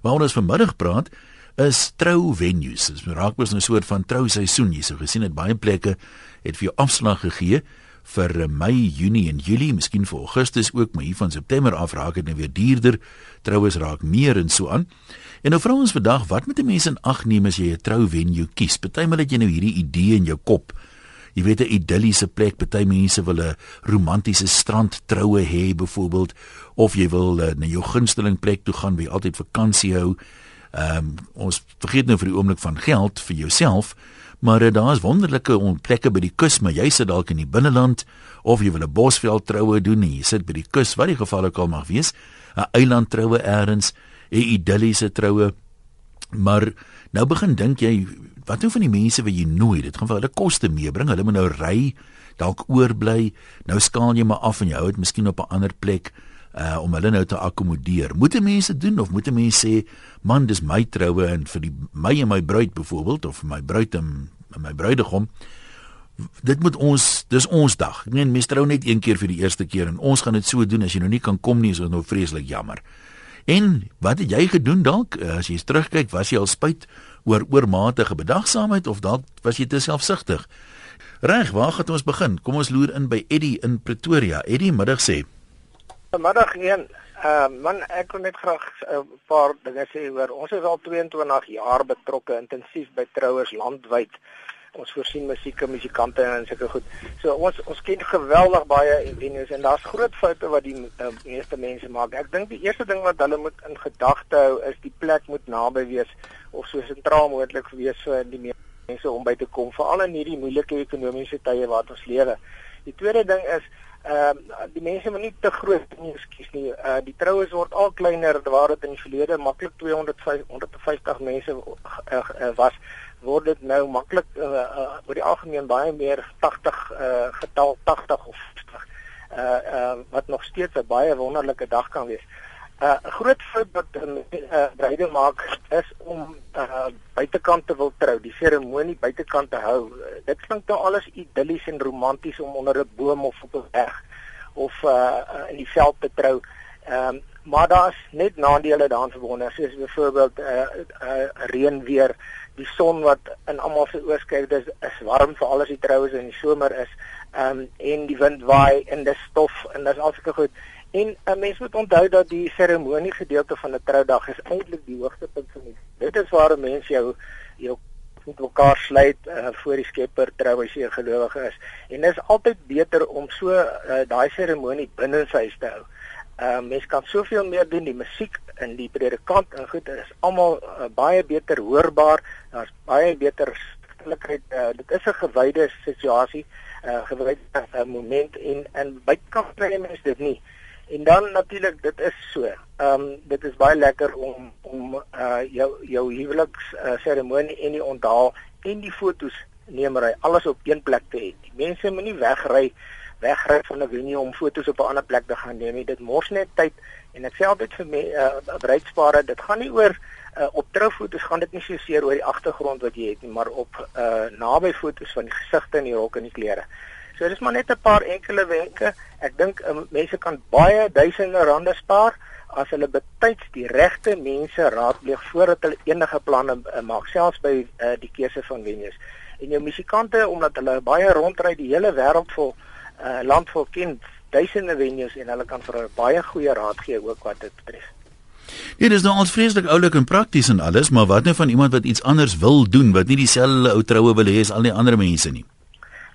Waaroor ons vanmiddag praat is trou venues. Dit raak mos 'n soort van trouseisoen. Jy sou gesien het baie plekke het vir jou afslag gegee vir Mei, Junie en Julie, miskien vir Augustus ook, maar hier van September af raak dit nou weer duurder. Troues raak meer en so aan. En nou vra ons vandag, wat moet 'n mens in ag neem as jy 'n trou venue kies? Partymal het jy nou hierdie idee in jou kop. Jy weet 'n idilliese plek, party mense wil 'n romantiese strandtroue hê byvoorbeeld of jy wil uh, na jou gunsteling plek toe gaan waar jy altyd vakansie hou. Ehm um, ons vergeet nou vir die oomblik van geld vir jouself, maar uh, daar is wonderlike plekke by die kus, maar jy sit dalk in die binneland of jy wil 'n bosveld troue doen en jy sit by die kus, wat die geval ook al mag wees, 'n eiland troue elders, 'n idilliese troue. Maar nou begin dink jy, wat nou van die mense wat jy nooi? Dit gaan vir hulle koste meebring. Hulle moet nou ry, dalk oorbly. Nou skaal jy maar af en jy hou dit miskien op 'n ander plek uh om hulle nou te akkommodeer. Moet mense doen of moet mense sê man dis my troue en vir die my en my bruid byvoorbeeld of my bruid en my bruidegom dit moet ons dis ons dag. Ek meen mense trou net een keer vir die eerste keer en ons gaan dit so doen as jy nou nie kan kom nie is dit nou vreeslik jammer. En wat het jy gedoen dalk uh, as jy terugkyk was jy al spyt oor oormatige bedagsaamheid of dalk was jy te selfsugtig? Reg, waar gaan ons begin? Kom ons loer in by Eddie in Pretoria. Eddie middag sê Middag een. Uh man, ek wil net graag 'n uh, paar dinge sê oor ons is al 22 jaar betrokke intensief by trouers landwyd. Ons voorsien musiek en musikante en sulke goed. So ons ons ken geweldig baie venues en daar's groot foute wat die uh, meeste mense maak. Ek dink die eerste ding wat hulle moet in gedagte hou is die plek moet naby wees of so sentraal moontlik wees vir die mense om by te kom, veral in hierdie moeilike ekonomiese tye wat ons lewe. Die tweede ding is ehm uh, die mense moet nie te groot nie, ekskuus nie. Uh die troues word al kleiner waar dit in die verlede maklik 250 150 mense uh, uh, was word dit nou maklik uh, uh, oor die algemeen baie meer 80 uh getal 80 of 50 uh uh wat nog steeds 'n baie wonderlike dag kan wees. Uh 'n groot fout wat 'n uh, bruide maak is om uh buitekant te wil trou, die seremonie buitekant te hou. Uh, dit klink nou alles idillies en romanties om onder 'n boom of op 'n berg of uh in die veld te trou. Ehm um, maar daar's net nadele daaraan verbonde, soos byvoorbeeld uh, uh reën weer, die son wat in almal se oë skyn, dis is warm vir alles die troues in die somer is. Ehm um, en die wind waai en dis stof en dis alsulke goed. En 'n uh, mens moet onthou dat die seremonie gedeelte van 'n troudag is eintlik die hoogtepunt van die. Dit is waar 'n mens jou jou met mekaar sluit uh, voor die Skepper trou as jy 'n gelowige is. En dit is altyd beter om so uh, daai seremonie binne sy huis te hou. Uh mens kan soveel meer doen die musiek in die predikant en goed is almal uh, baie beter hoorbaar. Daar's baie beter stilheid. Uh, dit is 'n gewyde situasie, 'n uh, gewyde uh, moment en en bykans kry mense dit nie. En dan natuurlik dit is so. Ehm um, dit is baie lekker om om uh jou jou huweliks uh, seremonie en die onthaal en die fotos neemery alles op een plek te hê. Die mense moenie wegry wegry van 'n venue om fotos op 'n ander plek te gaan neem nie. Dit mors net tyd en ek sê altyd vir my uh bruidspare, dit gaan nie oor uh op troufoto's gaan dit nie so seer oor die agtergrond wat jy het nie, maar op uh naby fotos van die gesigte en die rok en die klere. So dis maar net 'n paar enkele wenke. Ek dink um, mense kan baie duisende rande spaar as hulle betyds die regte mense raadpleeg voordat hulle enige planne uh, maak, selfs by uh, die keuse van venues. En jou musikante omdat hulle baie rondry die hele wêreld vol uh, land vol ken duisende venues en hulle kan vir hulle baie goeie raad gee ook wat dit betref. Ja, dit is nou ons vreeslik oulik en prakties en alles, maar wat nou van iemand wat iets anders wil doen wat nie dieselfde ou troue wil hê as al die ander mense nie?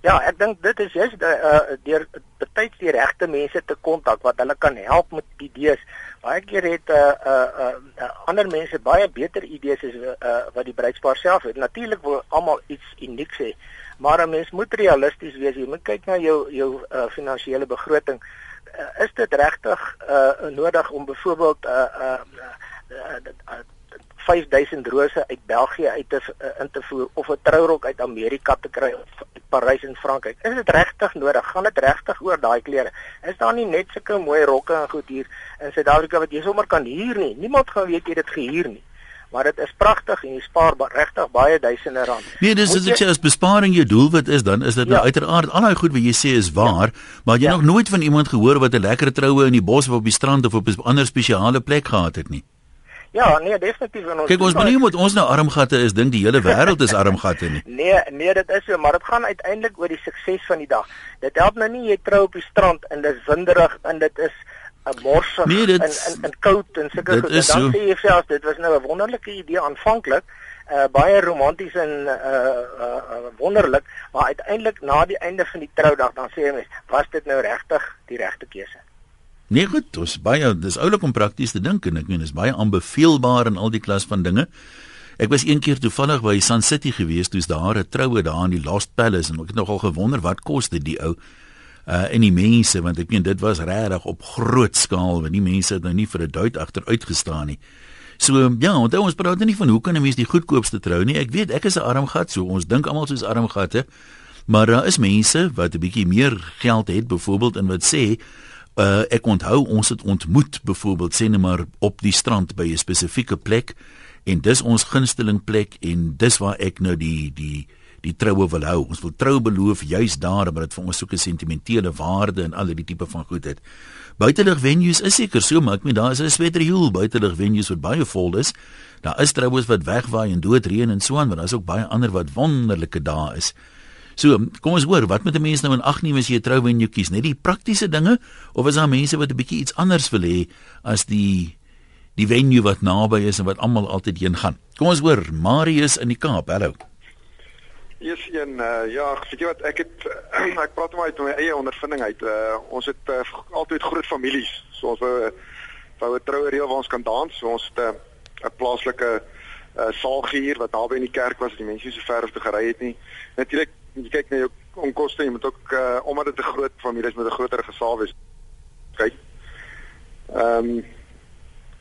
Ja, ek dink dit is juist uh, deur betyds die regte mense te kontak wat hulle kan help met idees. Baie keer het uh, uh, uh, ander mense baie beter idees as uh, wat die bruidspaar self het. Natuurlik wil almal iets unieks hê, maar 'n mens moet realisties wees. Jy moet kyk na jou jou uh, finansiële begroting. Uh, is dit regtig uh, nodig om byvoorbeeld 'n uh, uh, uh, uh, 5000 rose uit België uit te uh, in te voer of 'n trourok uit Amerika te kry of Parys en Frankryk. Is dit regtig nodig? Gaan dit regtig oor daai klere? Is daar nie net sulke mooi rokke en goed hier in Suid-Afrika wat jy sommer kan huur nie? Niemand gaan weet jy dit gehuur nie. Maar dit is pragtig en jy spaar regtig baie duisende rand. Nee, dis as ek sê as besparing jou doelwit is, dan is dit nou ja. nou uiteraard al daai goed wat jy sê is waar, ja. maar jy ja. nog nooit van iemand gehoor wat 'n lekker troue in die bos of op die strand of op 'n ander spesiale plek gehad het nie. Ja, nee, definitief en ons Kyk, ons moenie moet ons nou armgatte is dink die hele wêreld is armgatte nie. nee, nee, dit is so, maar dit gaan uiteindelik oor die sukses van die dag. Dit help nou nie jy trou op die strand en dit is winderig en dit is morsig nee, en en en koud en sulke goed. Dan so. sê jy self dit was nou 'n wonderlike idee aanvanklik. Uh, baie romanties en uh, uh, uh, wonderlik, maar uiteindelik na die einde van die troudag dan sê jy mens, was dit nou regtig die regte keuse? Nee goed, dit is baie dis oulik om prakties te dink en ek meen dis baie aanbeveelbaar in al die klas van dinge. Ek was een keer toevallig by Sun City gewees, toe's daar 'n troue daar in die Lost Palace en ek het nogal gewonder wat kos dit die ou uh en die mense want ek meen dit was regtig op groot skaal want die mense het nou nie vir 'n duit agteruit gestaan nie. So ja, onthou ons praat nie van hoe kan 'n mens die goedkoopste trou nie. Ek weet ek is 'n arm gat, so ons dink almal soos arm gatte. Maar daar is mense wat 'n bietjie meer geld het byvoorbeeld en wat sê Uh ek onthou ons het ontmoet byvoorbeeld sê net maar op die strand by 'n spesifieke plek en dis ons gunsteling plek en dis waar ek nou die die die troue wil hou. Ons wil trou beloof juis daar, maar dit vir ons soeke sentimentele waarde en al die tipe van goed het. Buitelug venues is seker so, maar ek meen daar is 'n sweterjoel buitelug venues wat baie vol is. Daar is troues wat wegwaai en doodreën en so aan, maar daar's ook baie ander wat wonderlike dae is. So, kom ons hoor, wat moet 'n mens nou in ag neem as jy 'n trouwenue kies? Net die praktiese dinge of is daar mense wat 'n bietjie iets anders wil hê as die die venue wat naby is en wat almal altyd heen gaan? Kom ons hoor, Marius in die Kaap. Hallo. Eers een uh, ja, weet jy wat ek het ek praat maar uit my eie ondervinding uit. Uh, ons het uh, altyd groot families. So ons wou wou 'n troue reël waar ons kan dans. So ons het 'n uh, plaaslike uh, saal gehuur wat naby in die kerk was. Die mense so ver of te gery het nie. Natuurlik jy kyk na jou onkoste, jy moet ook uh, omdat dit 'n groot familie is met 'n groter gesaal wees. Kyk. Ehm um,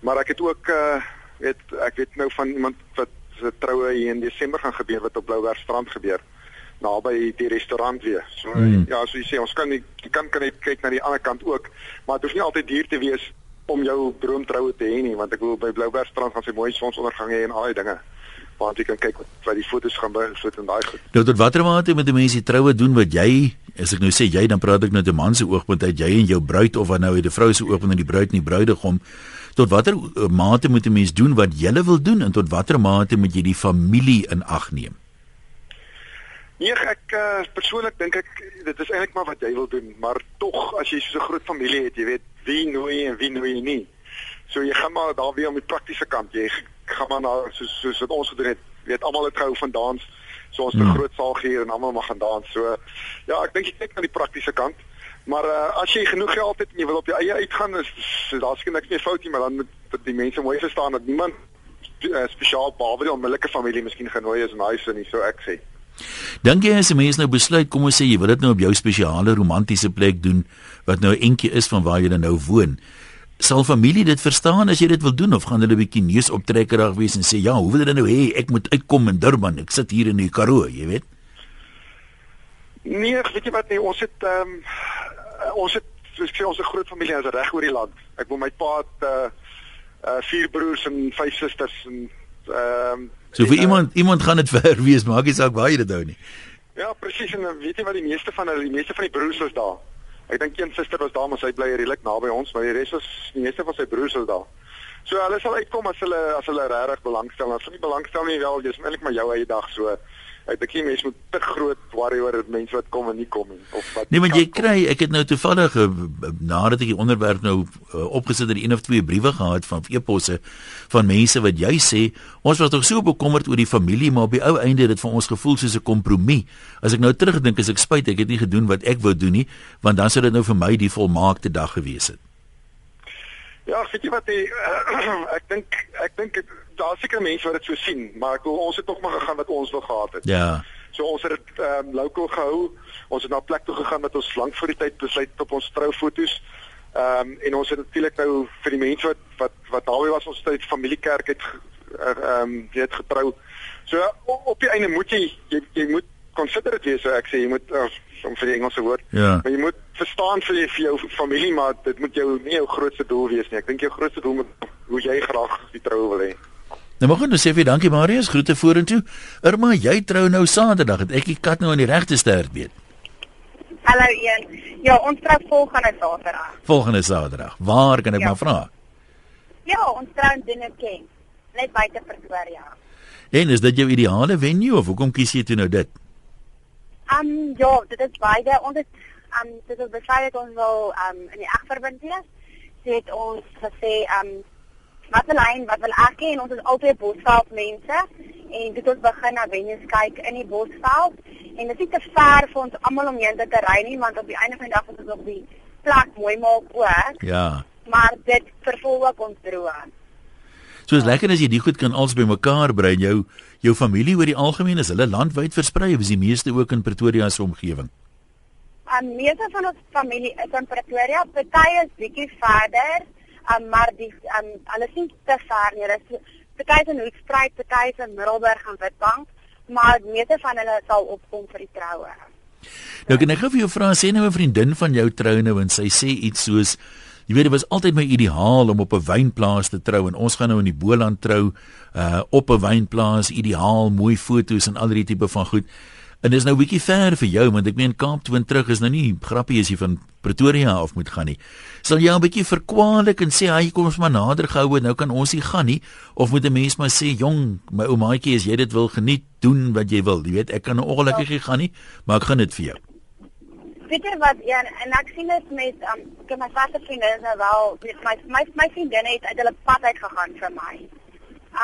maar ek het ook uh weet ek weet nou van iemand wat se troue hier in Desember gaan gebeur wat op Blouberg strand gebeur naby die restaurant weer. So hmm. ja, so jy sê ons kan nie kan kan net kyk na die ander kant ook, maar dit hoef nie altyd duur te wees om jou droomtroue te hê nie, want ek wil by Blouberg strand gaan sy mooi sonsondergang hê en al die dinge want jy kan kyk wat die fotos gaan beïnvloed en daai goed. Nou tot watter mate met die mense troue doen wat jy, as ek nou sê jy dan praat ek nou te man se oogpunt uit jy en jou bruid of wat nou uit die vrou se oogpunt en die bruid en die bruidegom tot watter eh, mate moet 'n mens doen wat jy wil doen en tot watter mate moet jy die familie in ag neem? Nee, ek uh, persoonlik dink ek dit is eintlik maar wat jy wil doen, maar tog as jy so 'n groot familie het, jy weet wie nooi en wie nooi nie. So jy gaan maar daar weer om die praktiese kant. Jy gaan maar na soos soos wat ons gedoen het. Jy weet almal het gehou van dans. So ons het 'n hmm. groot saal gehad en almal mag gaan dans. So ja, ek dink jy kyk na die praktiese kant. Maar uh, as jy genoeg geld het en jy wil op jou eie uitgaan, is daar seker niks meer fout nie, maar dan moet die mense mooi verstaan dat niemand uh, spesiaal behalwe die onmiddellike familie miskien genooi is in huis en so ek sê. Dink jy as 'n mens nou besluit kom ons sê jy wil dit nou op jou spesiale romantiese plek doen wat nou eentjie is van waar jy nou woon sal familie dit verstaan as jy dit wil doen of gaan hulle 'n bietjie neus optrekkerig wees en sê ja, hoe wil hulle nou hê ek moet uitkom in Durban? Ek sit hier in die Karoo, jy weet. Nee, weet jy wat nee, ons het ehm um, ons het soos ek sê ons 'n groot familie is reg oor die land. Ek wil my pa het uh, uh vier broers en vyf susters en ehm um, So vir en, iemand iemand gaan dit ver wees, maak nie saak waar jy dit hou nie. Ja, presies en weet jy wat die meeste van hulle, die meeste van die broers was daar. Ek dink een suster was daar, maar sy bly redelik naby ons, maar die res was die meeste van sy broers was daar. So hulle sal uitkom as hulle as hulle regtig belangstel. As hulle nie belangstel nie, wel, dis eintlik maar jou eie dag so. Ek dink nie mense moet te groot worry oor dit mense wat kom en nie kom nie of wat Nee, want jy kry, ek het nou toevallig eh, nadat ek die onderwerp nou uh, opgesit het, een of twee briewe gehad van e-posse van mense wat jy sê, ons was tog so bekommerd oor die familie, maar op die ou einde het dit vir ons gevoel soos 'n kompromie. As ek nou terugdink, is ek spyt ek het nie gedoen wat ek wou doen nie, want dan sou dit nou vir my die volmaakte dag gewees het. Ja, weet jy wat jy uh, ek dink ek dink daar seker mense wat dit so sien, maar ek wil ons het tog maar gegaan wat ons wil gehad het. Ja. So ons het dit ehm um, lokaal gehou. Ons het na 'n plek toe gegaan wat ons lank voor die tyd besluit op ons troufoto's. Ehm um, en ons het natuurlik nou vir die mense wat wat wat naby was ons tyd familiekerk het ehm um, weet getrou. So op die einde moet jy jy, jy moet considerate wees, so ek sê jy moet uh, om vir die Engelse woord. Ja. Maar jy moet verstaan vir jy, vir jou familie maar dit moet jou nie jou grootste doel wees nie. Ek dink jou grootste doel moet hoe jy graag die troue wil hê. Nou maar goed, nou sê vir dankie Marius, groete vorentoe. Irma, jy trou nou Saterdag. Het ek die kat nou aan die regte stert weet. Hallo een. Ja, ons trou volgende Saterdag. Volgende Saterdag. Waar kan ek ja. maar vra? Ja, ons trou in Dinnerken. net buite Pretoria. En is dit jou ideale venue of hoekom kies jy toe nou dit? Ehm um, ja, dit is beide. Ons het um, dit is besluit ons wil um, in die egverband wees. Dit het ons gesê um, wat 'n lyn wat wil ek en ons is altyd bosveld mense en dit ons begin na venues kyk in die bosveld en dit is te ver vir ons almal om heen te ry nie want op die einde van die dag is ons op die plek mooi maak ook. Ja. Maar dit vervul ook ons droom. So is lekker as jy die goed kan als bymekaar bring jou jou familie oor die algemeen is hulle landwyd versprei of is die meeste ook in Pretoria se omgewing? Aan meeste van ons familie is in Pretoria, party is bietjie verder, um, maar die um, hulle sien te ver nie. Hulle is party is in Hoedspruit, party is in Middelburg en Witbank, maar meeste van hulle sal opkom vir die troue. Nou kan ek gou vir jou vra sê nou 'n vriendin van jou trou nou en sy sê iets soos jy weet dit was altyd my ideaal om op 'n wynplaas te trou en ons gaan nou in die Boland trou uh op 'n wynplaas ideaal mooi foto's en al die tipe van goed. En dis nou bietjie ver vir jou want ek meen Kaap toe en terug is nou nie grappie as jy van Pretoria af moet gaan nie. Sal jy 'n bietjie verkwalik en sê hy kom ons maar nader gehou nou kan ons nie gaan nie of moet 'n mens maar sê jong my oumaatjie as jy dit wil geniet doen wat jy wil. Jy weet ek kan ongelukkig nie gaan nie, maar ek gaan dit vir jou. Pieter wat ja en ek sien dit met um, ek my vaste vriende is nou wel weet my my my vriendinne het uit hulle pad uit gegaan vir my.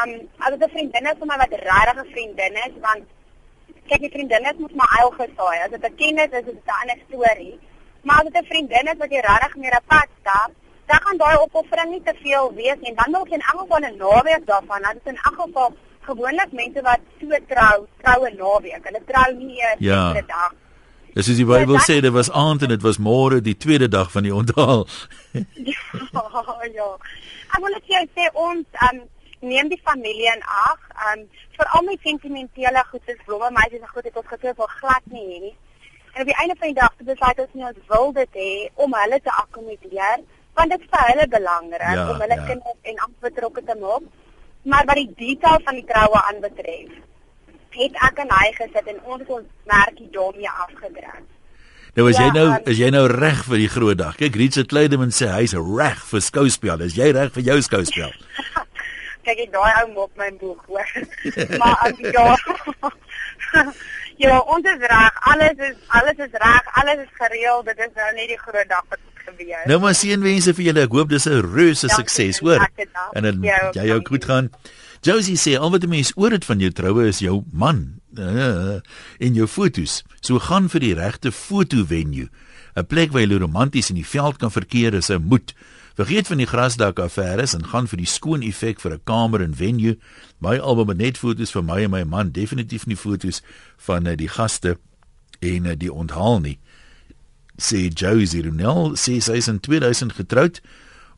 Um as 'n vriendinne vir my wat regtig 'n vriendin is want kyk die vriendinne moet maar eil gesaai. As dit 'n kennis is, is dit 'n ander storie. Maar as dit 'n vriendin is wat jy regtig meer op pad stap, dan gaan daai opoffering nie te veel wees en dan wil in elk geval 'n naweek daarvan. Dit is in elk geval gewoonlik mense wat so trou, troue naweek. Hulle trou nie eers ja. vir 'n dag. Dis is die Bybel so, sê dit was aand en dit was môre die tweede dag van die onthaal. ja, ja. Ek wil net sê ons um, neem die familie in ag. Um veral met sentimentele goed soos blomme, meisies en goed het ons gesê vir glad nie hê nie. En op die einde van die dag besluit ons nie ons wil dit hê om hulle te akkommodeer want dit is vir hulle belangrik ja, om hulle ja. kinders en amper betrokke te maak. Maar wat die detail van die troue aanbetref, het ek en hy gesit en ons ons merkie daarmee afgedruk. Nou as ja, jy nou is jy nou reg vir die groot dag. Kyk Richard Kleideman sê hy's reg vir skouspel. Is jy reg vir jou skouspel? kyk ek daai ou mop my boek hoor. maar as ja. ja, ons is reg. Alles is alles is reg. Alles is gereël. Dit is nou net die groot dag wat gebeur. Nou maar seënwense vir julle. Ek hoop dis 'n reuse sukses, hoor. En dan jy ook goed gaan. Josie sê al wat 'n mens oor dit van jou troue is jou man uh, en jou fotos. So gaan vir die regte foto venue. 'n Plek waar jy romanties in die veld kan verkeer is 'n moed. Vergeet van die grasdak affæres en gaan vir die skoon effek vir 'n kamer en venue. My album met net foto's vir my en my man, definitief nie foto's van uh, die gaste en uh, die onthaal nie. Sê Josie Ronel, sê sy is in 2000 getroud.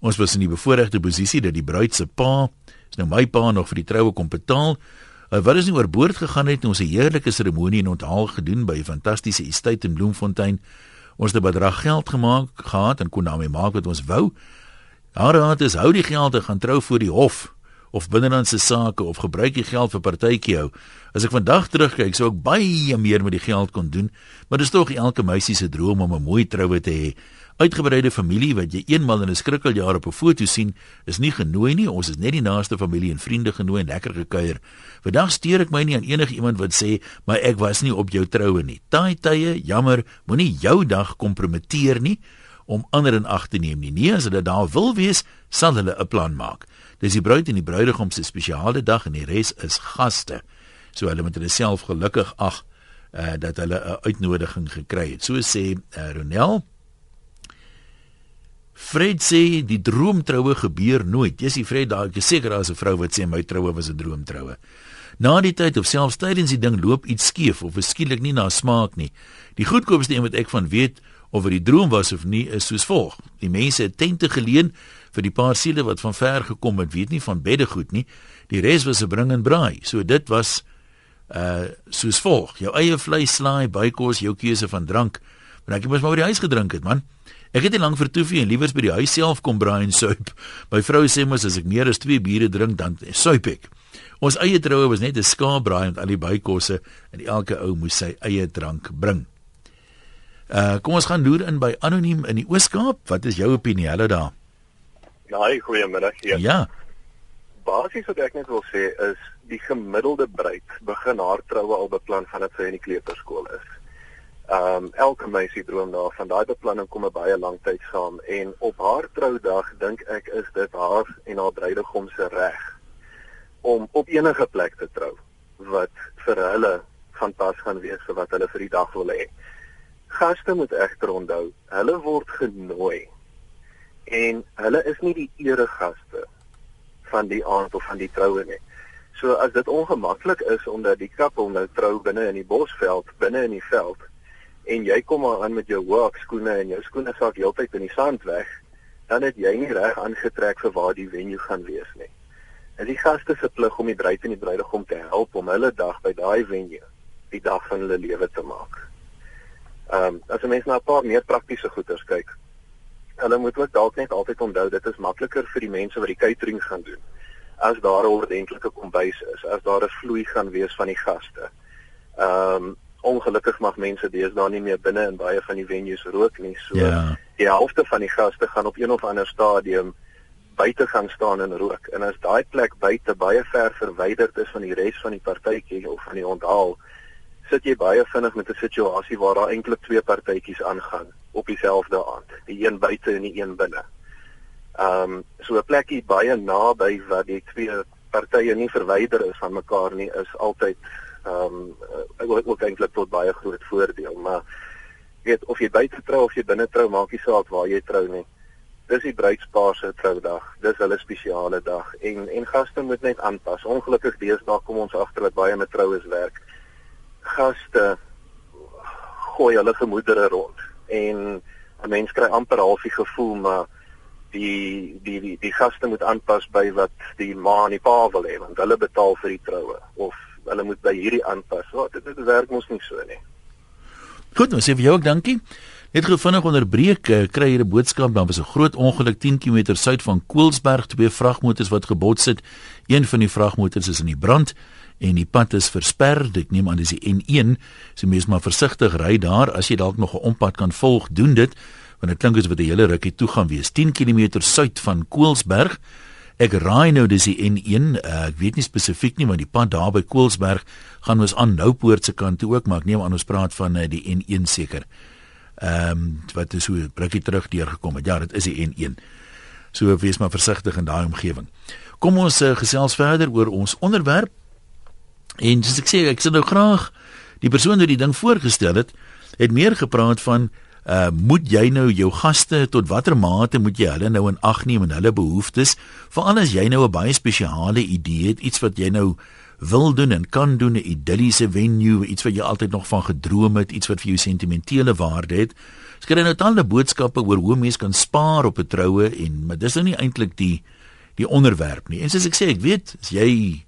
Ons was in die bevoordeelde posisie dat die bruid se pa, is nou my pa nog vir die troue kom betaal. Uh, wat is nie oorboord gegaan het ons 'n heerlike seremonie en onthaal gedoen by 'n fantastiese estate in Bloemfontein. Ons het 'n bedrag geld gemaak gehad en kon daarmee maak wat ons wou. Haar raad is hou die geld en gaan trou voor die hof of binnelandse sake of gebruik die geld vir partytjie hou. As ek vandag terugkyk, sou ek baie meer met die geld kon doen, maar dit is tog elke meisie se droom om 'n mooi troue te hê. Uitgebreide familie wat jy eenmal in 'n skrikkeljaar op 'n foto sien, is nie genooi nie. Ons is net die naaste familie en vriende genooi en lekker gekuier. Vandag steur ek my nie aan enige iemand wat sê, "Maar ek was nie op jou troue nie." Daai tye, jammer, moenie jou dag kompromiteer nie om ander in ag te neem nie. Nee, as hulle daar wil wees, sal hulle 'n plan maak. Dis die bruid en die bruidegom se spesiale dag en die res is gaste. So hulle moet hulle self gelukkig ag uh, dat hulle 'n uitnodiging gekry het. So sê uh, Ronel. Fred sê die droomtroue gebeur nooit. Jy sê Fred, daar is seker daar's 'n vrou wat sê my troue was 'n droomtroue. Na die tyd of selfs tydens die ding loop iets skeef of skielik nie na smaak nie. Die goedkoopste een wat ek van weet of dit die droom was of nie is soos volg. Die mense het tente geleen vir die paar siele wat van ver gekom het, weet nie van beddegoed nie. Die res was 'n bring en braai. So dit was uh soos volg. Jou eie vleis slaai, bykos, jou keuse van drank. Maar ek het mos maar by die huis gedrink het, man. Ek het nie lank vertoef nie en liewers by die huis self kom braai en suip. My vrou sê mos as ek meer as 2 biere drink dan suip ek. Ons eie troue was net 'n skaapbraai met al die bykosse en elke ou moes sy eie drank bring. Uh kom ons gaan loer in by anoniem in die Oos-Kaap. Wat is jou opinie hulle daar? Ja, goeiemiddag hier. Ja. basies wat ek net wil sê is die gemiddelde bruid begin haar troue al beplan vandat sy in die kleuterskool is. Ehm um, elke meisie droom daarvan. Daai beplanning kom 'n baie lang tyd saam en op haar troudag dink ek is dit haar en haar bruidegom se reg om op enige plek te trou wat vir hulle van pas gaan wees vir wat hulle vir die dag wil hê. Gaste moet egter onthou, hulle word genooi en hulle is nie die eregaste van die aand of van die troue nie. So as dit ongemaklik is omdat die kappel nou trou binne in die bosveld, binne in die veld en jy kom maar aan met jou hoek skoene en jou skoene saak heeltyd in die sand weg, dan het jy nie reg aangetrek vir waar die venue gaan wees nie. En die gaste se plig om die bruid en die bruidegom te help om hulle dag by daai venue die dag van hulle lewe te maak. Ehm um, as 'n mens na 'n paar meer praktiese goeders kyk, hulle moet ook dalk net altyd onthou dit is makliker vir die mense wat die catering gaan doen as daar 'n ordentlike kombuis is, as daar 'n vloei gaan wees van die gaste. Ehm um, ongelukkig mag mense deesdae nie meer binne in baie van die venues rook nie. So ja. die helfte van die gaste gaan op een of ander stadium buite gaan staan en rook. En as daai plek buite baie ver verwyderd is van die res van die partytjie of van die onthaal, sit jy baie vinnig met 'n situasie waar daar eintlik twee partytjies aangaan op dieselfde aand, die een buite en die een binne. Ehm um, so 'n plekkie baie naby waar die twee partye nie verwyder is van mekaar nie is altyd ehm um, ek wil ook eintlik tot baie groot voordeel, maar weet of jy buite trou of jy binne trou, maak nie saak waar jy trou nie. Dis die bruidspaar se troudag. Dis hulle spesiale dag en en gaste moet net aanpas. Ongelukkig deesdae kom ons agter dat baie met troues werk gaste gooi hulle gemoedere rond en 'n mens kry amper half die gevoel maar die die die die gaste moet aanpas by wat die ma en die pa wil hê want hulle betaal vir die troue of hulle moet by hierdie aanpas. Wat dit, dit werk mos nie so nie. Goed, nou sê vir jou ook dankie. Net gou vinnig onderbreek, eh, kry hier 'n boodskap, daar was 'n groot ongeluk 10 km suid van Koelsberg, twee vragmotors wat gebots het. Een van die vragmotors is in die brand en die pad is versper. Ek neem aan dis die N1. So mens maar versigtig ry daar as jy dalk nog 'n ompad kan volg, doen dit want dit klink asof dit 'n hele rukkie toe gaan wees. 10 km suid van Koelsberg. Ek raai nou dis die N1. Uh, ek weet nie spesifiek nie want die pad daar by Koelsberg gaan ons aan Noupoort se kant toe ook, maar ek neem aan ons praat van uh, die N1 seker. Ehm um, wat is so 'n bruggie terug deurgekom het. Ja, dit is die N1. So wees maar versigtig in daai omgewing. Kom ons uh, gesels verder oor ons onderwerp En soos ek sê, ek sou nou graag die persoon wat die ding voorgestel het, het meer gepraat van uh moet jy nou jou gaste tot watter mate moet jy hulle nou in ag neem en hulle behoeftes veral as jy nou 'n baie spesiale idee het iets wat jy nou wil doen en kan doen 'n idilliese venue iets wat jy altyd nog van gedroom het iets wat vir jou sentimentele waarde het. Skry nou talle boodskappe oor hoe mense kan spaar op 'n troue en maar dis nou nie eintlik die die onderwerp nie. En soos ek sê ek weet as jy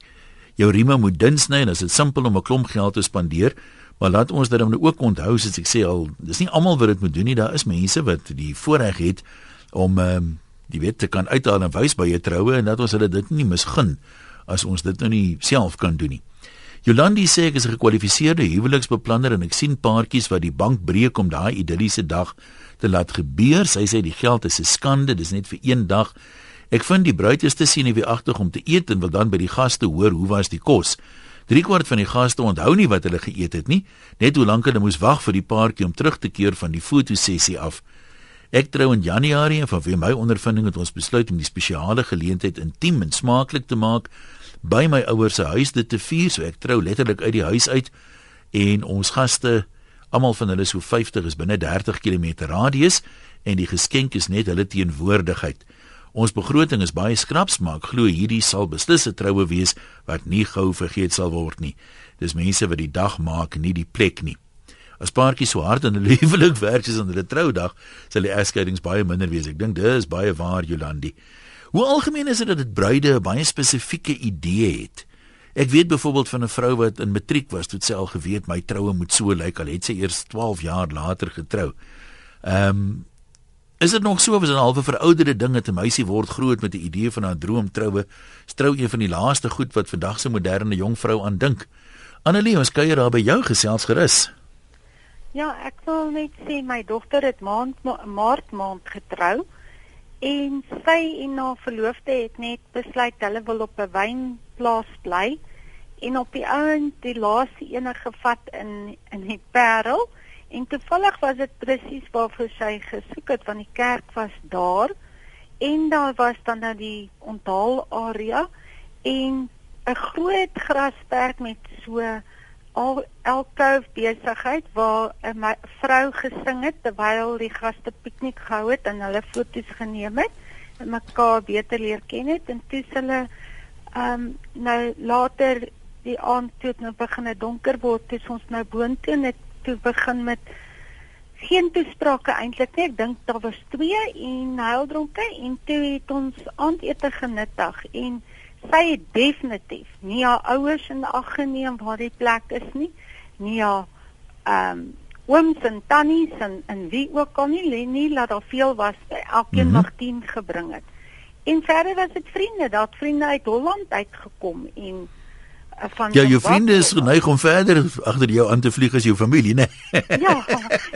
jou rieme moet dun sny en dit is simpel om 'n klomp geld te spandeer. Maar laat ons dit nou ook onthou as ek sê al, dis nie almal wat dit moet doen nie. Daar is mense wat die voorreg het om ehm um, die wet te kan uithaal en wys by 'n troue en dat ons hulle dit nie misgun as ons dit nou nie self kan doen nie. Jolandi sê ek is 'n gekwalifiseerde huweliksbeplanner en ek sien paartjies wat die bank breek om daai idilliese dag te laat gebeur. Sy sê die geld is 'n skande, dis net vir een dag. Ek vind die bruid is te sien wie agtig om te eet en wil dan by die gaste hoor hoe was die kos. 3 kwart van die gaste onthou nie wat hulle geëet het nie, net hoe lank hulle moes wag vir die paartjie om terug te keer van die fotosessie af. Ek trou in Januarie en vanweë my ondervinding het ons besluit om die spesiale geleentheid intiem en smaaklik te maak by my ouers se huis dit te vier, so ek trou letterlik uit die huis uit en ons gaste, almal van hulle so 50 is binne 30 km radius en die geskenk is net hulle teenwoordigheid. Ons begroting is baie skraps, maar ek glo hierdie sal beslis 'n troue wees wat nie gou vergeet sal word nie. Dis mense wat die dag maak, nie die plek nie. As paartjies so hard in 'n lieflik werk is aan hulle troudag, sal die egskeidings baie minder wees. Ek dink dis baie waar Jolandi. Hoe algemeen is dit dat dit bruide 'n baie spesifieke idee het? Ek weet byvoorbeeld van 'n vrou wat in matriek was, toe sy al geweet my troue moet so lyk al het sy eers 12 jaar later getrou. Ehm um, Is dit nog so of is dit 'n halfe verouderde ding dat 'n meisie word groot met 'n idee van haar droomtroue? Strou een van die laaste goed wat vandag se moderne jong vrou aan dink. Annelie, ons kuier daar by jou gesels gerus. Ja, ek wil net sê my dogter het maand ma maart maand getrou en sy en haar verloofde het net besluit hulle wil op 'n wynplaas bly en op die ouend die laaste ene gevat in in die Parel en toevallig was dit presies waarvoor sy gesoek het want die kerk was daar. En daar was dan nou die onthaal area en 'n groot grasperk met so al elke besigheid waar 'n vrou gesing het terwyl die gaste piknik gehou het en hulle foto's geneem het en mekaar beter leer ken het. En toe hulle ehm um, nou later die aand toe het nou begin donker word toe ons nou boontoe net toe begin met geen toesprake eintlik nie ek dink daar was twee en huildronke en toe het ons aandete genuttig en sy het definitief nie haar ouers in ag geneem waar die plek is nie nie haar ehm um, ooms en tannies en en wie ook al nie nie laat daar veel was by elkeen mm -hmm. mag 10 gebring het en verder was dit vriende dat vriende uit Holland uitgekom en van Ja jou vriende is geneig om verder agter jou aan te vlieg as jou familie nê Ja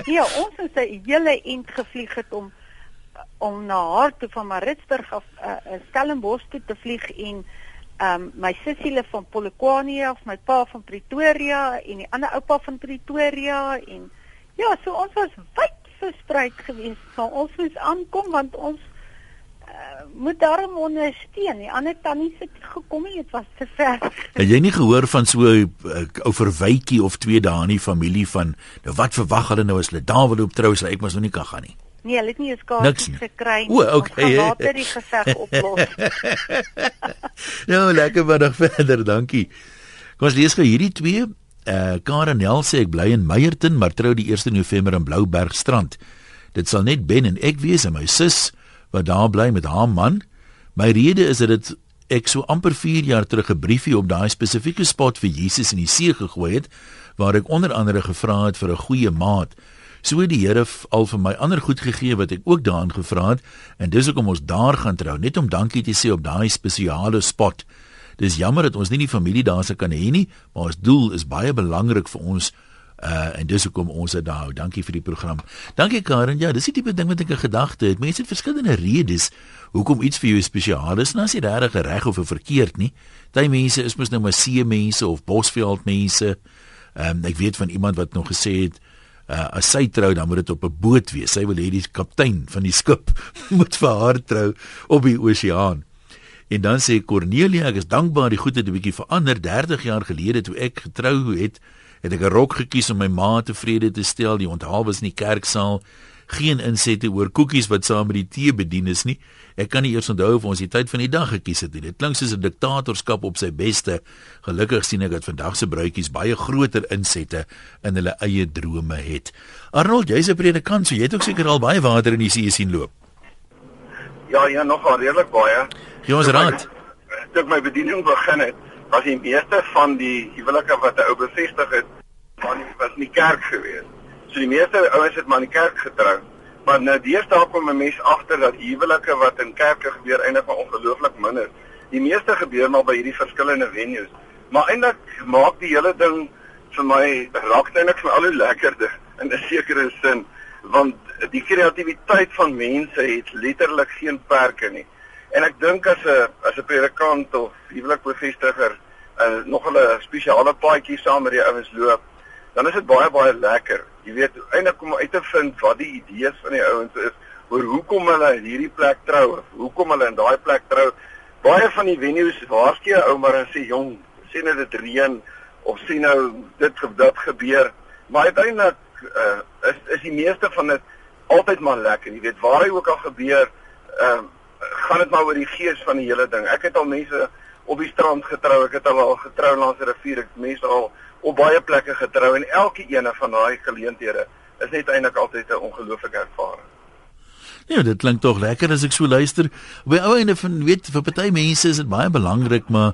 ja ons het 'n hele ent gevlieg het om om na haar toe van Maritzburg af uh, Stellenbosch toe te vlieg en ehm um, my sussiele van Polokwane of my pa van Pretoria en die ander oupa van Pretoria en ja, so ons was wyd versprei geweest. So ons moes aankom want ons moet daarom ondersteun. Die ander tannie het gekom en dit was te ver. Het jy nie gehoor van so 'n uh, ou verwytjie of twee dae in die familie van nou wat verwag hulle nou as hulle daar wil op trou, so ek mos nog nie kan gaan nie. Nee, hulle het nie eens kaartjies gekry nie. O, okay. Later die geveg oplos. nou, lekker middag verder, dankie. Kom ons lees gou hierdie twee. Eh uh, Karen Nel sê ek bly in Meyerton, maar trou die 1 November in Bloubergstrand. Dit sal net Ben en ek wees en my sus wat daar bly met haar man. My rede is dat dit ek so amper 4 jaar terug 'n briefie op daai spesifieke spot vir Jesus in die see gegooi het waar ek onder andere gevra het vir 'n goeie maat. So het die Here al vir my ander goed gegee wat ek ook daarin gevra het en dis hoekom ons daar gaan trou net om dankie te sê op daai spesiale spot. Dis jammer dat ons nie die familie daar se kan hê nie, maar ons doel is baie belangrik vir ons uh en dis hoekom ons dit daar hou. Dankie vir die program. Dankie Karen. Ja, dis die tipe ding wat ek 'n gedagte het. Mense het verskillende redes hoekom iets vir jou spesiaal is. Nou as jy regtig reg of verkeerd nie. Party mense is mos nou maar see mense of bosveld mense. Ehm um, ek weet van iemand wat nog gesê het uh, as sy trou dan moet dit op 'n boot wees. Sy wil hê die kaptein van die skip moet vir haar trou op die oseaan. En dan sê Cornelia, ek is dankbaar die goed het 'n bietjie verander 30 jaar gelede toe ek getrou het, het ek 'n rok gekies om my ma tevrede te stel. Die onthaal was in die kerksaal geen insette oor koekies wat saam met die tee bedien is nie. Ek kan nie eers onthou of ons die tyd van die dag gekies het nie. Dit klink soos 'n diktatorskap op sy beste. Gelukkig sien ek dat vandag se bruidjies baie groter insette in hulle eie drome het. Arnold, jy's 'n predikant, so jy het ook seker al baie water in die see sien loop. Ja, ja, nogal redelik baie. Gee ons raad. Toe my bediening begin het, was die meeste van die huwelike wat 'n ou bevestig het, van was in die kerk geweest. So die meeste ouens het maar in die kerk getrou. Maar nou deesdae kom 'n mens agter dat huwelike wat in kerke gebeur eintlik maar ongelooflik min is. Die meeste gebeur maar by hierdie verskillende venues. Maar eintlik maak die hele ding vir my raak eintlik vir al hoe lekkerder in 'n sekere sin want die kreatiwiteit van mense het letterlik geen perke nie. En ek dink as 'n as 'n predikant of huwelikbevestiger uh, nog 'n spesiale paadjie saam met die ouens loop, dan is dit baie baie lekker. Jy weet eintlik om uit te vind wat die idees van die ouens is oor hoekom hulle hierdie plek trou of hoekom hulle in daai plek trou. Baie van die venues waarskynlik ou maar en sê jong, sien nou dit reën of sien nou dit dit gebeur. Maar uiteindelik uh, is is die meeste van dit altyd maar lekker. Jy weet waar hy ook al gebeur, ehm uh, gaan dit maar oor die gees van die hele ding. Ek het al mense op die strand getrou, ek het al getrou langs 'n rivier, ek mense al op baie plekke getrou en elke ene van daai geleenthede is net eintlik altyd 'n ongelooflike ervaring. Ja, dit klink tog lekker as ek so luister. By ou ene van weet vir party mense is dit baie belangrik, maar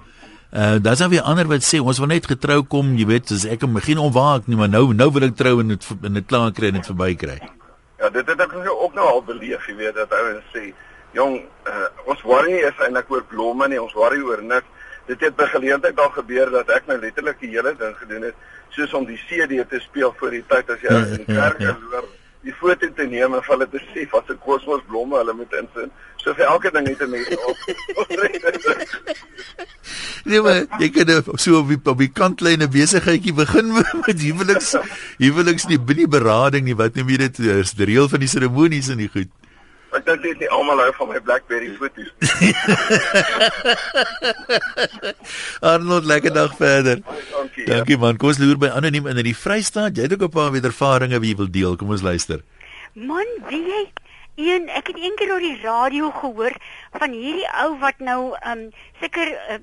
uh daar's dan weer ander wat sê ons wil net getrou kom, jy weet, as ek hom begin onwaak nie, maar nou nou wil ek trou en dit in dit klaar kry en dit verby kry. Ja, dit het ek ook nou al beleef, jy weet dat ouens sê, "Jong, uh, ons worry nie eens eintlik oor blomme nie, ons worry oor niks." dit het by geleentheid al gebeur dat ek nou letterlik die hele ding gedoen het soos om die CD te speel voor die tyd as jy ja, in die ja, kerk ja, ja. loop die foto te neem en vir hulle te sê wat 'n kosmos blomme hulle moet insin. So vir elke ding het 'n mens op. nee maar jy kan nou so op die, op die kantlyn 'n besigheidjie begin met huweliks huweliks nie binne berading nie wat noem jy dit is die reël van die seremonies en die goed. Ek dink dit is nie almal hou van my BlackBerry foto's. Arnold, lekker dag verder. Dankie. Dankie man. Kom ons loer by anoniem in die Vrystaat. Jy het ook 'n paar wedervarings wie jy wil deel. Kom ons luister. Man, wie jy een ek het eendag op die radio gehoor van hierdie ou wat nou um seker uh,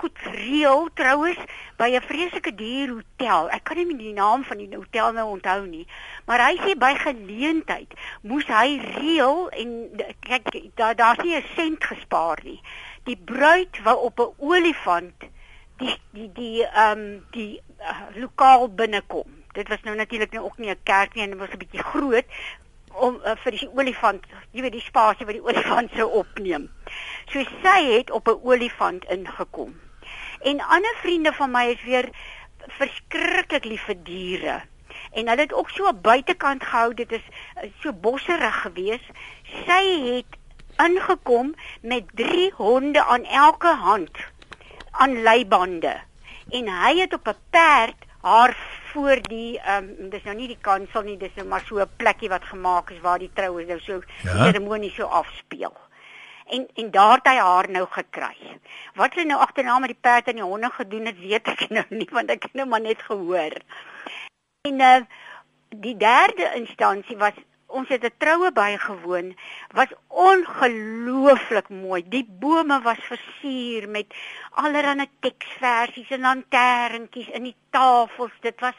goed reël troues by 'n vreeslike duur hotel. Ek kan nie die naam van die hotel nou onthou nie, maar hy sê by geleentheid moes hy reël en kyk daar daar's nie 'n sent gespaar nie. Die bruid wou op 'n olifant die die die ehm um, die uh, lokaal binnekom. Dit was nou natuurlik nou ook nie 'n kerk nie en dit was 'n bietjie groot om uh, vir die olifant, jy weet die spasie wat die olifant sou opneem. So sy het op 'n olifant ingekom. En ander vriende van my is weer verskriklik lief vir diere. En hulle het ook so 'n buitekant gehou, dit is uh, so bosserig geweest. Sy het ingekom met 3 honde aan elke hand aan leibande. En hy het op 'n perd haar voor die ehm um, dis nou nie die kansel nie, dis nou maar so 'n plekkie wat gemaak is waar die troue nou so ja? seremonie so afspeel. En en daar het hy haar nou gekry. Wat hulle nou agterna met die perd en die honde gedoen het, weet ek nou nie want ek het nou maar net gehoor. En uh, die derde instansie was ons het 'n troue bygewoon was ongelooflik mooi. Die bome was versier met allerlei teksversies en lanterntjies in die tafels. Dit was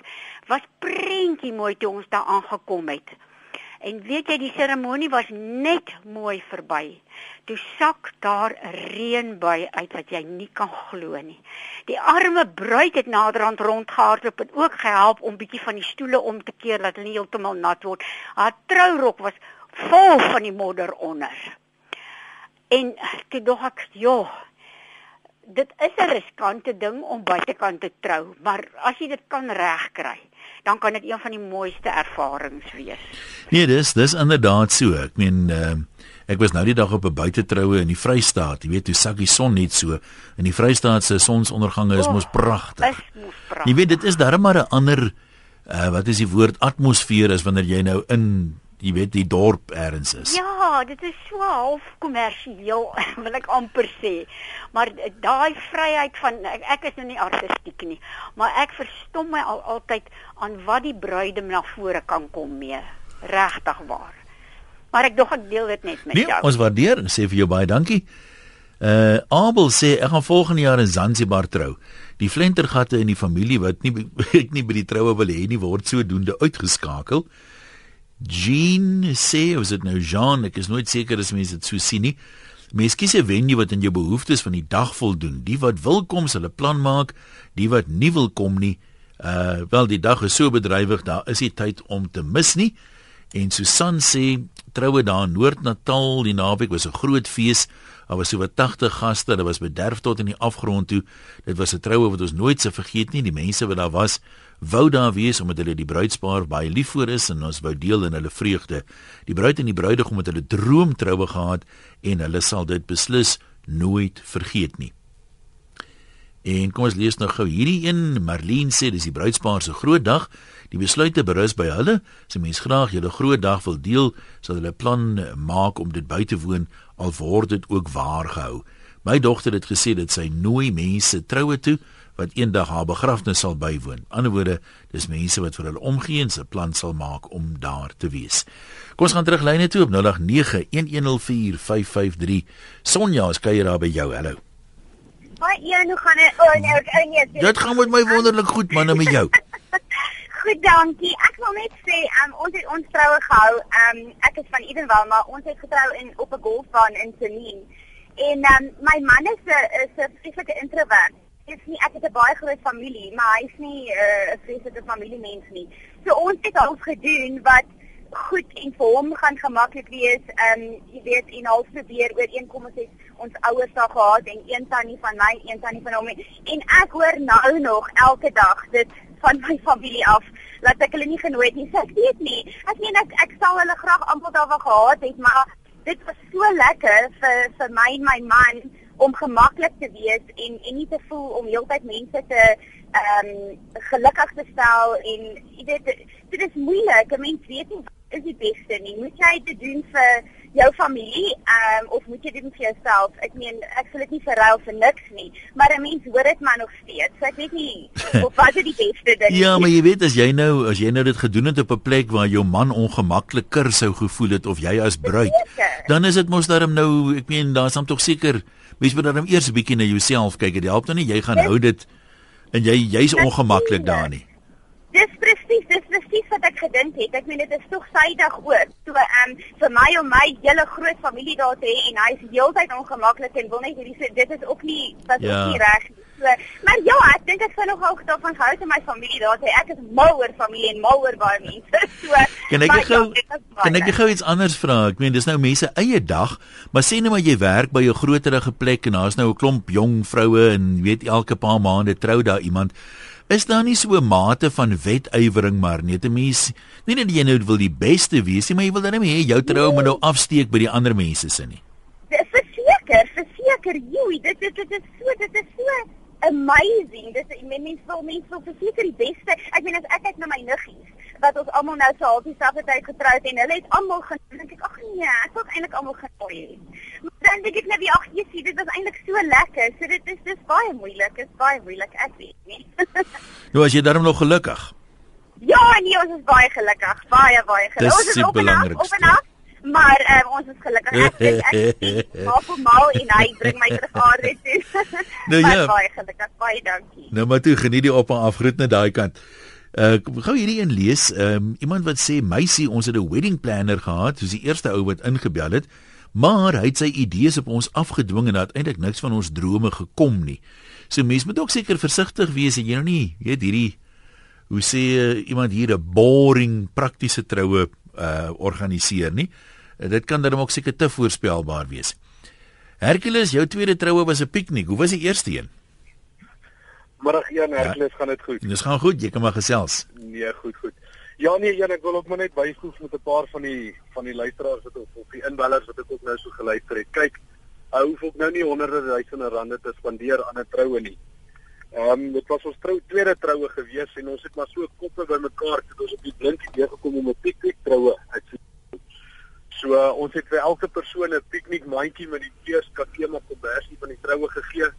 was prentjie mooi toe ons daar aangekom het. En weet jy die seremonie was net mooi verby. Toe sak daar 'n reënbui uit wat jy nie kan glo nie. Die arme bruid het naderhand rondgehardloop en ook gehelp om bietjie van die stoele om te keer dat hulle nie heeltemal nat word. Haar trourok was vol van die modder onder. En toe dog ek, "Joh, dit is 'n riskante ding om buitekant te trou, maar as jy dit kan regkry, dan kan dit een van die mooiste ervarings wees. Nee, dis dis inderdaad so. Ek meen uh, ek was nou die dag op 'n buitetroue in die Vrystaat. Jy weet, hoe sak die son net so. In die Vrystaat se sonsondergange is oh, mos pragtig. Is mos pragtig. Jy weet, dit is darem maar 'n ander uh, wat is die woord atmosfeer as wanneer jy nou in jy weet die dorp eers is. Ja, dit is so half kommersieel, wil ek amper sê. Maar daai vryheid van ek, ek is nou nie artistiek nie, maar ek verstom my al altyd aan wat die bruide na vore kan kom mee. Regtig waar. Maar ek dog ek deel dit net met nee, jou. Ons waardeer en sê vir jou baie dankie. Uh Abel sê ek gaan volgende jaar in Zanzibar trou. Die flentergatte in die familie wat nie ek nie by die troue wil hê nie word sodoende uitgeskakel. Jean sê, of dit nou Jean, ek is nooit seker as mense dit so sien nie. Mens kies 'n venue wat aan jou behoeftes van die dag voldoen. Die wat wil kom, sal 'n plan maak. Die wat nie wil kom nie, uh wel die dag is so bedrywig, daar is nie tyd om te mis nie. En Susan sê troue daar in Noord-Natal, die naweek was 'n groot fees. Daar was oor 80 gaste, dit was bederf tot in die afgrond toe. Dit was 'n troue wat ons nooit se vergeet nie. Die mense wat daar was, wou daar wees omdat hulle die bruidspaar baie lief voor is en ons wou deel in hulle vreugde. Die bruid en die bruidegom het hulle droomtroue gehad en hulle sal dit beslis nooit vergeet nie. En kom ons lees nou gou hierdie een. Marlene sê dis die bruidspaar se groot dag. Die besluite berus by hulle. 'n mens graag julle groot dag wil deel, sal hulle plan maak om dit by te woon al word dit ook waar gehou. My dogter het gesê dat sy nooi mense troue toe wat eendag haar begrafnis sal bywoon. Anderswoorde, dis mense wat vir hulle omgee en se plan sal maak om daar te wees. Kom ons gaan terug lyne toe op 0891104553. Sonja, is kuier daar by jou. Hallo. Hoi, ja, hoe gaan dit? Oh nee, ek nee. Dit gaan met my wonderlik goed, man, en met jou. Goed, dankie. Ek wil net sê, um, ons het ons troue gehou. Um, ek is van Edenwald, maar ons het getrou in op 'n golfbaan in Selene. En um, my man is 'n is 'n vreeslike introvert. Dis nie ek het 'n baie groot familie, maar hy's nie 'n uh, vreeslike familiemens nie. So ons het al gedoen wat goed en vir hom gaan gemaklik wees. Ehm um, jy weet en al probeer ooreenkomste het ons ouers daar gehad en een tannie van my, een tannie van hom en ek hoor nou nog elke dag dit van my familie af dat ek hulle nie genooi het nie. So ek weet nie. Ek meen ek ek sou hulle graag almal daar wou gehad het, maar dit was so lekker vir vir my en my man om gemaklik te wees en en nie te voel om heeltyd mense te ehm um, gelukkig te stel en jy weet dit is moeilik. 'n Mens weet nie wat is die beste nie. Moet jy dit doen vir jou familie ehm um, of moet jy dit vir jouself? Ek meen ek sal dit nie verruil vir niks nie, maar 'n mens hoor dit maar nog steeds. So ek weet nie of wat is die beste ding. ja, maar jy weet as jy nou as jy nou dit gedoen het op 'n plek waar jou man ongemakliker sou gevoel het of jy as bruid, dan is dit mos daarom nou, ek meen daar's dan tog seker mens moet dan eers 'n bietjie na jouself kyk. Dit help nou nie jy gaan hou dit en jy jy's ongemaklik daar nie. Dis presies, dis presies wat ek gedink het. Ek meen dit is tog sydig ook. So ehm um, vir my om my hele groot familie daar te hê en hy is heeltyd ongemaklik en wil net hierdie dit is ook nie wat ja. ook nie reg nie. So, maar ja, ek dink ek sou nog ook daarvan gehou het om my familie daar te hê. Ek is mal oor familie en mal oor baie mense. So, kan ek gou ja, kan ek gou iets anders vra? Ek meen dis nou mense eie dag, maar sê net maar jy werk by 'n groterige plek en daar's nou 'n klomp jong vroue en weet elke paar maande trou daar iemand. Is daar nie so 'n mate van wetywering maar net 'n mens nie net jy nou wil die beste wees nie, maar jy wil dan net hê jou trou moet nou afsteek by die ander mense se nie. Verseker, verseker, joe, dit dit dit is so, dit is so amazing. Dit is mense wil mense wil verseker die beste. Ek meen as ek kyk na my niggies wat ons almal nou so half dieselfde tyd getroud en hulle het almal gedink ek ag nee, ek wil eintlik almal genooi het. Maar dan dink ek net wie ag jy sien dit is eintlik so lekker. So dit is dis baie moeilik. Dit is baie moeilik ek weet nie. nou as jy daarom nog gelukkig. Ja, nee, ons is baie gelukkig. Baie baie gelukkig. Ons is op en af, op en af. Maar um, ons is gelukkig. Ek ek maak hom mal en hy bring my terug aarde toe. Nou ja. Baie gelukkig. Baie dankie. Nou maar toe geniet die op en af groet net daai kant. Uh gou hierdie een lees. Um iemand wat sê meisie, ons het 'n wedding planner gehad, soos die eerste ou wat ingebel het, maar hy het sy idees op ons afgedwing en uiteindelik niks van ons drome gekom nie. So mense moet ook seker versigtig wees en jy nou nie, weet hierdie hoe sê uh, iemand hier 'n boring praktiese troue uh organiseer nie. Uh, dit kan dan ook seker te voorspelbaar wees. Hercules, jou tweede troue was 'n piknik. Hoe was die eerste een? Middag een Hercules, ja. gaan dit goed? Dit gaan goed, jy kan maar gesels. Nee, goed, goed. Ja nee, een, ek wil ook maar net byvoeg met 'n paar van die van die luisteraars wat of die inbellers wat ek ook nou so geluister het. Kyk, hy hoef ook nou nie honderde duisende rande te spandeer aan 'n troue nie. Ehm um, dit was ons trou tweede troue gewees en ons het maar so koppe bymekaar het ons op die blink idee gekom om 'n piknik troue uit te So uh, ons het vir elke persoon 'n piknik mandjie met die fees kakema kombersie van die troue gegee.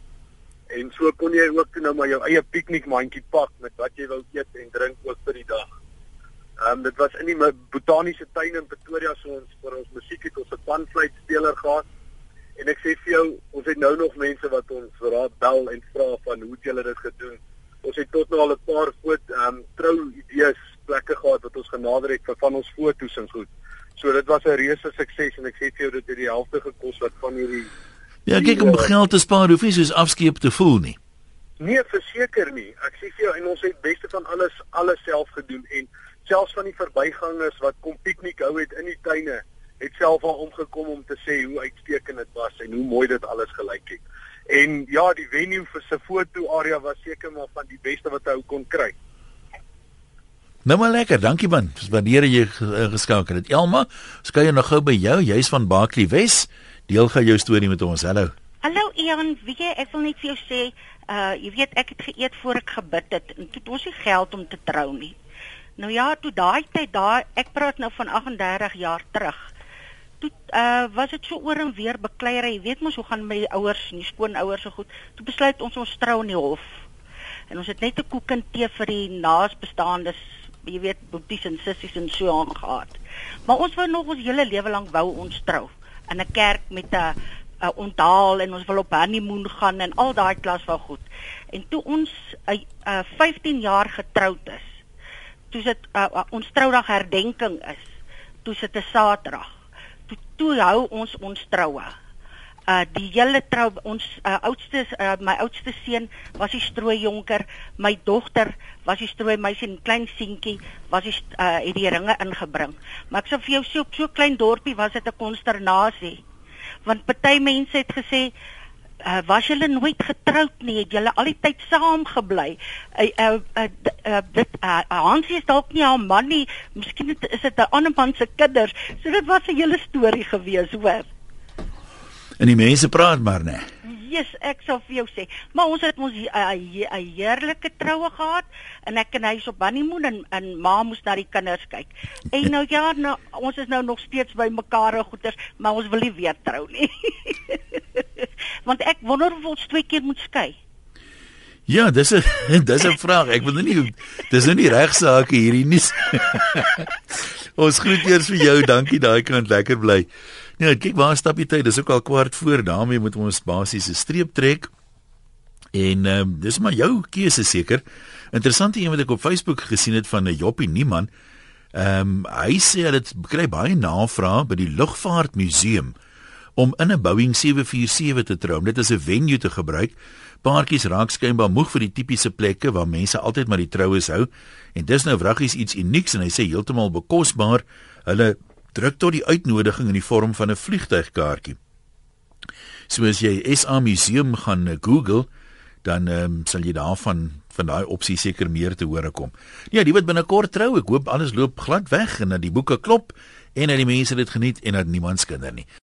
En so kon jy ook nou maar jou eie piknik mandjie pak met wat jy wou eet en drink ook vir die dag. Ehm um, dit was in die botaniese tuin in Pretoria so ons vir ons musiek het ons 'n panfluit speler gehad. En ek sê vir jou, ons het nou nog mense wat ons raad bel en vra van hoe het julle dit gedoen? Ons het tot nou al 'n paar foto ehm um, trou idees plekke gehad wat ons genader het vir van ons fotos en goed. So dit was 'n reuse sukses en ek sê vir jou dit het die helfte gekos wat van hierdie Ja, kyk om geld te spaar, hoef jy soos afskeep te voel nie. Nee, verseker nie. Ek sê vir jou en ons het beste van alles alles self gedoen en selfs van die verbygangers wat kom piknik hou het in die tuine, het self al omgekom om te sê hoe uitstekend dit was en hoe mooi dit alles gelyk het. En ja, die venue vir se foto area was seker maar van die beste wat hy kon kry. Nou maar lekker, dankie man. Dis wanneer jy geskakel het. Elma, skei nog gou by jou. Jy's van Barkley Wes. Deel gou jou storie met ons. Hallo. Hallo Ian, wie jy ek wil net vir jou sê, uh jy weet ek het geëet voor ek gebid het en het ons nie geld om te trou nie. Nou ja, toe daai tyd daar, ek praat nou van 38 jaar terug. Toe uh was dit so oor en weer bekleierery. Jy weet mos hoe gaan my ouers en die skoonouers so goed. Toe besluit ons ons trou in die hof. En ons het net 'n koek en tee vir die naasbestaandes jy weet boeties en sissies en so aangegaan. Maar ons wou nog ons hele lewe lank wou ons trou in 'n kerk met 'n 'n onthaal en ons wil op honeymoon gaan en al daai klas van goed. En toe ons 'n uh, uh, 15 jaar getroud is, toe dit uh, uh, ons troudag herdenking is, toe sit 'n Saterdag. Toe toe hou ons ons troue uh die hele trou ons uh, oudste uh, my oudste seun was die strooi jonker my dogter was die strooi meisie en klein seentjie was die uh het die ringe ingebring maar ek sê vir jou so so klein dorpie was dit 'n konsternasie want party mense het gesê uh, was julle nooit getroud nie? Het julle al die tyd saam gebly? Uh, uh, uh, uh, dit uh, Hansie is dalk nie haar man nie. Miskien is dit 'n ander man se kinders. So dit was 'n hele storie gewees, hoor. En die mense praat maar net. Jesus, ek sal vir jou sê, maar ons het ons 'n heerlike troue gehad en ek en hy is op honeymoon en en ma moes na die kinders kyk. En nou ja, nou, ons is nou nog steeds by mekaar en goeters, maar ons wil nie weer trou nie. Want ek wonder of ons twee keer moet skei. Ja, dis 'n dis 'n vraag. Ek wil nou nie dis nou nie regsaake hierdie nie. ons groet eers vir jou. Dankie daai kant lekker bly. Ja, kyk waar stap jy tyd. Dis ook al kwart voor. daarmee moet ons basies 'n streep trek. En ehm um, dis maar jou keuse seker. Interessant een wat ek op Facebook gesien het van 'n Joppie Niemann. Ehm um, hy sê dit kry baie navrae by die Lugvaartmuseum om in 'n Boeing 747 te trou. Dit is 'n venue te gebruik. Paartjies raak skynbaar moeg vir die tipiese plekke waar mense altyd maar die troues hou. En dis nou wraggies iets unieks en hy sê heeltemal bekosbaar. Hulle druk tot die uitnodiging in die vorm van 'n vliegtuigkaartjie. So as jy SA Museum gaan eh, Google, dan um, sal jy daarvan van daai opsie seker meer te hore kom. Ja, die wat binnekort trou, ek hoop alles loop glad weg en dat die boeke klop en dat die mense dit geniet en dat niemand skinder nie.